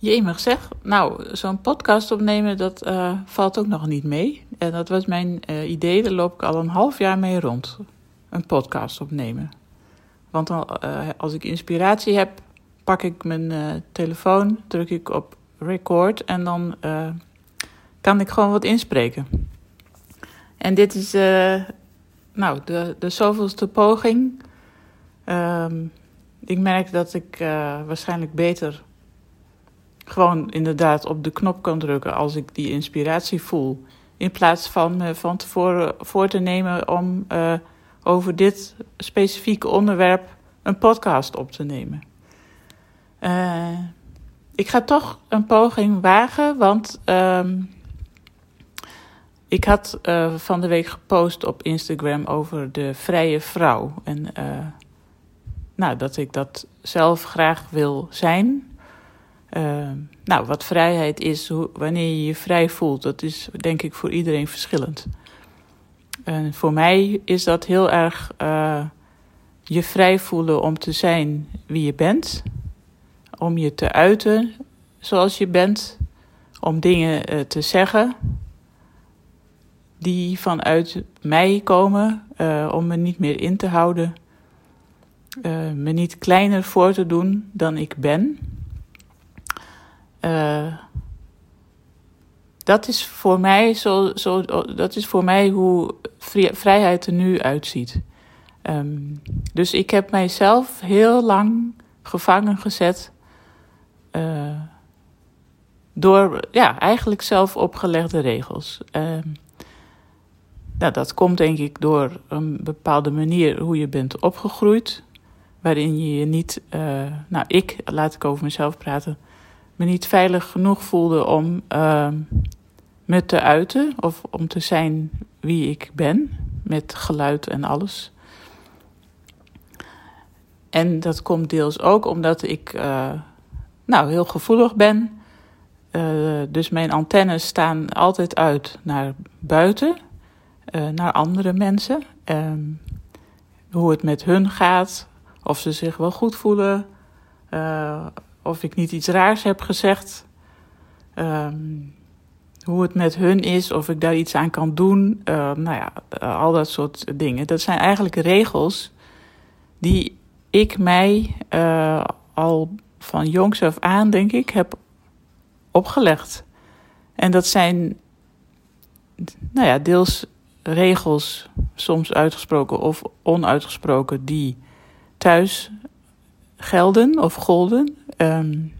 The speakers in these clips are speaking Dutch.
Jemig zeg. Nou, zo'n podcast opnemen, dat uh, valt ook nog niet mee. En dat was mijn uh, idee, daar loop ik al een half jaar mee rond. Een podcast opnemen. Want uh, als ik inspiratie heb, pak ik mijn telefoon, druk ik op record en dan kan ik gewoon wat inspreken. En dit is nou, de, de zoveelste poging. Um, ik merk dat ik waarschijnlijk beter gewoon inderdaad op de knop kan drukken als ik die inspiratie voel. In plaats van uh, van tevoren voor te nemen om uh, over dit specifieke onderwerp een podcast op te nemen. Uh, ik ga toch een poging wagen, want ehm, ik had van de week gepost op Instagram over de vrije vrouw. En nou, dat ik dat zelf graag wil zijn. Uh, nou, wat vrijheid is, hoe, wanneer je je vrij voelt, dat is denk ik voor iedereen verschillend. En voor mij is dat heel erg uh, je vrij voelen om te zijn wie je bent, om je te uiten zoals je bent, om dingen uh, te zeggen die vanuit mij komen, uh, om me niet meer in te houden, me niet kleiner voor te doen dan ik ben. Uh, dat is voor mij zo, zo, dat is voor mij hoe vrijheid er nu uitziet. Um, dus ik heb mijzelf heel lang gevangen gezet uh, door ja, eigenlijk zelf opgelegde regels. Uh, nou, dat komt denk ik door een bepaalde manier hoe je bent opgegroeid, waarin je je niet, uh, nou ik, laat ik over mezelf praten, me niet veilig genoeg voelde om uh, me te uiten of om te zijn wie ik ben, met geluid en alles. En dat komt deels ook omdat ik uh, nou, heel gevoelig ben. Uh, dus mijn antennes staan altijd uit naar buiten, uh, naar andere mensen. Ehm, hoe het met hun gaat, of ze zich wel goed voelen, of ik niet iets raars heb gezegd. Um, hoe het met hun is, of ik daar iets aan kan doen. Uh, nou ja, uh, al dat soort dingen. Dat zijn eigenlijk regels die ik mij uh, al van jongs af aan, denk ik, heb opgelegd. En dat zijn, nou ja, deels regels, soms uitgesproken of onuitgesproken, die thuis gelden of golden. Um,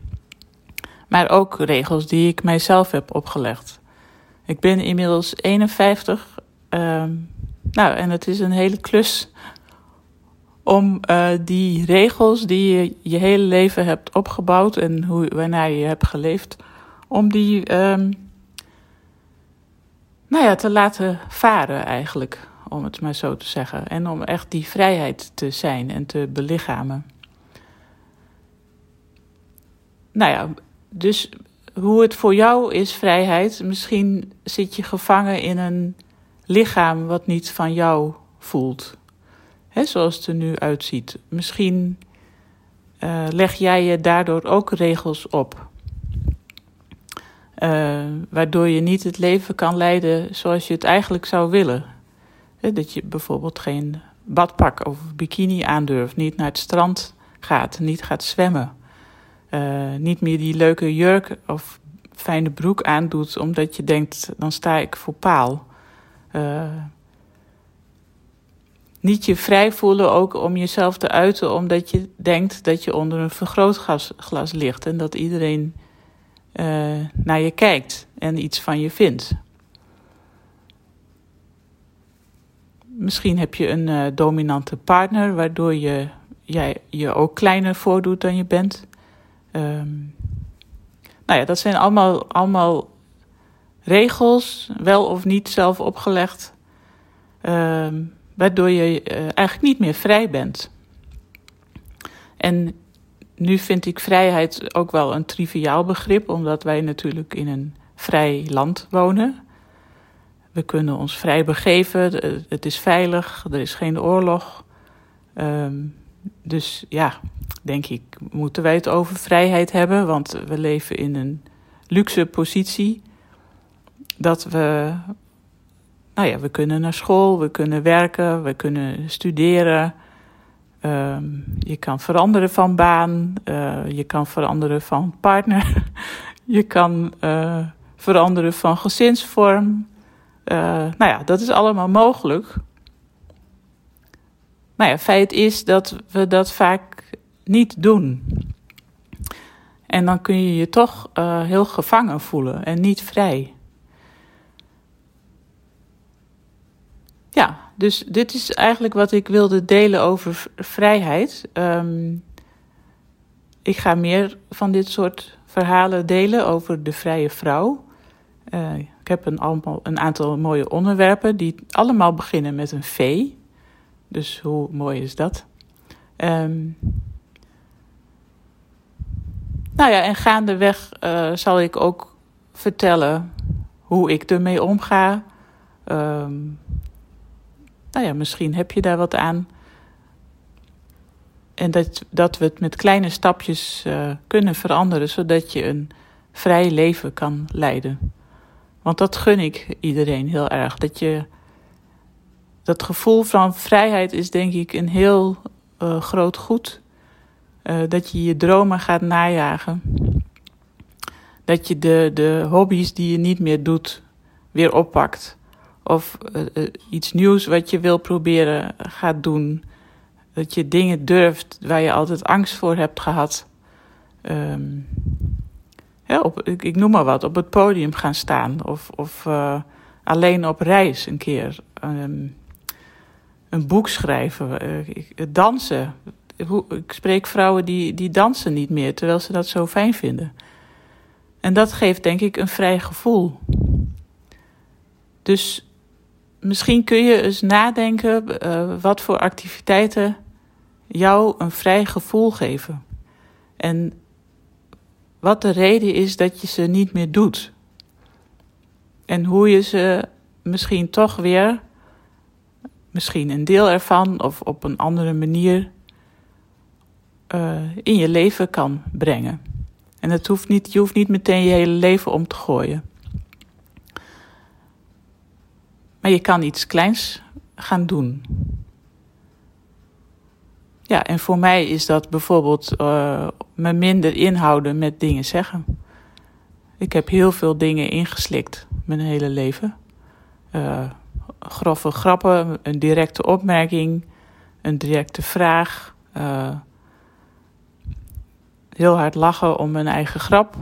maar ook regels die ik mijzelf heb opgelegd. Ik ben inmiddels 51. Um, ehm, nou, en het is een hele klus om uh, die regels die je je hele leven hebt opgebouwd en hoe, waarnaar je hebt geleefd, om die um, nou ja, te laten varen eigenlijk, om het maar zo te zeggen. En om echt die vrijheid te zijn en te belichamen nou ja, dus hoe het voor jou is, vrijheid. Misschien zit je gevangen in een lichaam wat niet van jou voelt. He, zoals het er nu uitziet. Misschien uh, leg jij je daardoor ook regels op. Uh, waardoor je niet het leven kan leiden zoals je het eigenlijk zou willen. He, dat je bijvoorbeeld geen badpak of bikini aandurft, niet naar het strand gaat, niet gaat zwemmen uh, niet meer die leuke jurk of fijne broek aandoet, omdat je denkt, dan sta ik voor paal. Uh, niet je vrij voelen ook om jezelf te uiten, omdat je denkt dat je onder een vergrootglas ligt en dat iedereen uh, naar je kijkt en iets van je vindt. Misschien heb je een dominante partner, waardoor je jij je ook kleiner voordoet dan je bent. Um, nou ja, dat zijn allemaal, allemaal regels, wel of niet zelf opgelegd, um, waardoor je uh, eigenlijk niet meer vrij bent. En nu vind ik vrijheid ook wel een triviaal begrip, omdat wij natuurlijk in een vrij land wonen. We kunnen ons vrij begeven, het is veilig, er is geen oorlog. Um, dus ja, denk ik, moeten wij het over vrijheid hebben, want we leven in een luxe positie. Dat we, nou ja, we kunnen naar school, we kunnen werken, we kunnen studeren. Ehm, je kan veranderen van baan, uh, je kan veranderen van partner, je kan uh, veranderen van gezinsvorm. Uh, nou ja, dat is allemaal mogelijk. Nou ja, feit is dat we dat vaak niet doen. En dan kun je je toch uh, heel gevangen voelen en niet vrij. Ja, dus dit is eigenlijk wat ik wilde delen over vrijheid. Um, ik ga meer van dit soort verhalen delen over de vrije vrouw. Uh, ik heb een, een aantal mooie onderwerpen die allemaal beginnen met een V. Dus hoe mooi is dat? Um, nou ja, en gaandeweg uh, zal ik ook vertellen hoe ik ermee omga. Um, nou ja, misschien heb je daar wat aan. En dat, dat we het met kleine stapjes uh, kunnen veranderen, zodat je een vrij leven kan leiden. Want dat gun ik iedereen heel erg. Dat je dat gevoel van vrijheid is denk ik een heel uh, groot goed. Uh, dat je je dromen gaat najagen. Dat je de, de hobby's die je niet meer doet weer oppakt. Of uh, iets nieuws wat je wil proberen gaat doen. Dat je dingen durft waar je altijd angst voor hebt gehad. Um, op, ik, ik, noem maar wat, op het podium gaan staan. Of, of alleen op reis een keer. Um, een boek schrijven, uh, dansen. Ik spreek vrouwen die, die dansen niet meer, terwijl ze dat zo fijn vinden. En dat geeft denk ik een vrij gevoel. Dus misschien kun je eens nadenken uh, wat voor activiteiten jou een vrij gevoel geven. En wat de reden is dat je ze niet meer doet. En hoe je ze misschien toch weer misschien een deel ervan of op een andere manier uh, in je leven kan brengen. En het hoeft niet, je hoeft niet meteen je hele leven om te gooien. Maar je kan iets kleins gaan doen. Ja, en voor mij is dat bijvoorbeeld uh, me minder inhouden met dingen zeggen. Ik heb heel veel dingen ingeslikt mijn hele leven. Uh, grove grappen, een directe opmerking, een directe vraag. Uh, heel hard lachen om mijn eigen grap.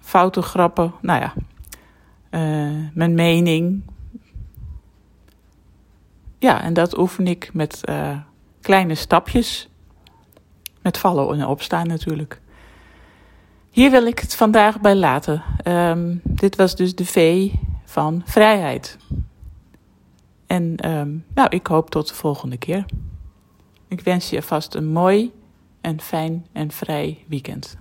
Foute grappen, nou ja. Uh, mijn mening. Ja, en dat oefen ik met uh, kleine stapjes. Met vallen en opstaan natuurlijk. Hier wil ik het vandaag bij laten. Um, dit was dus de V van vrijheid. En um, nou, ik hoop tot de volgende keer. Ik wens je vast een mooi en fijn en vrij weekend.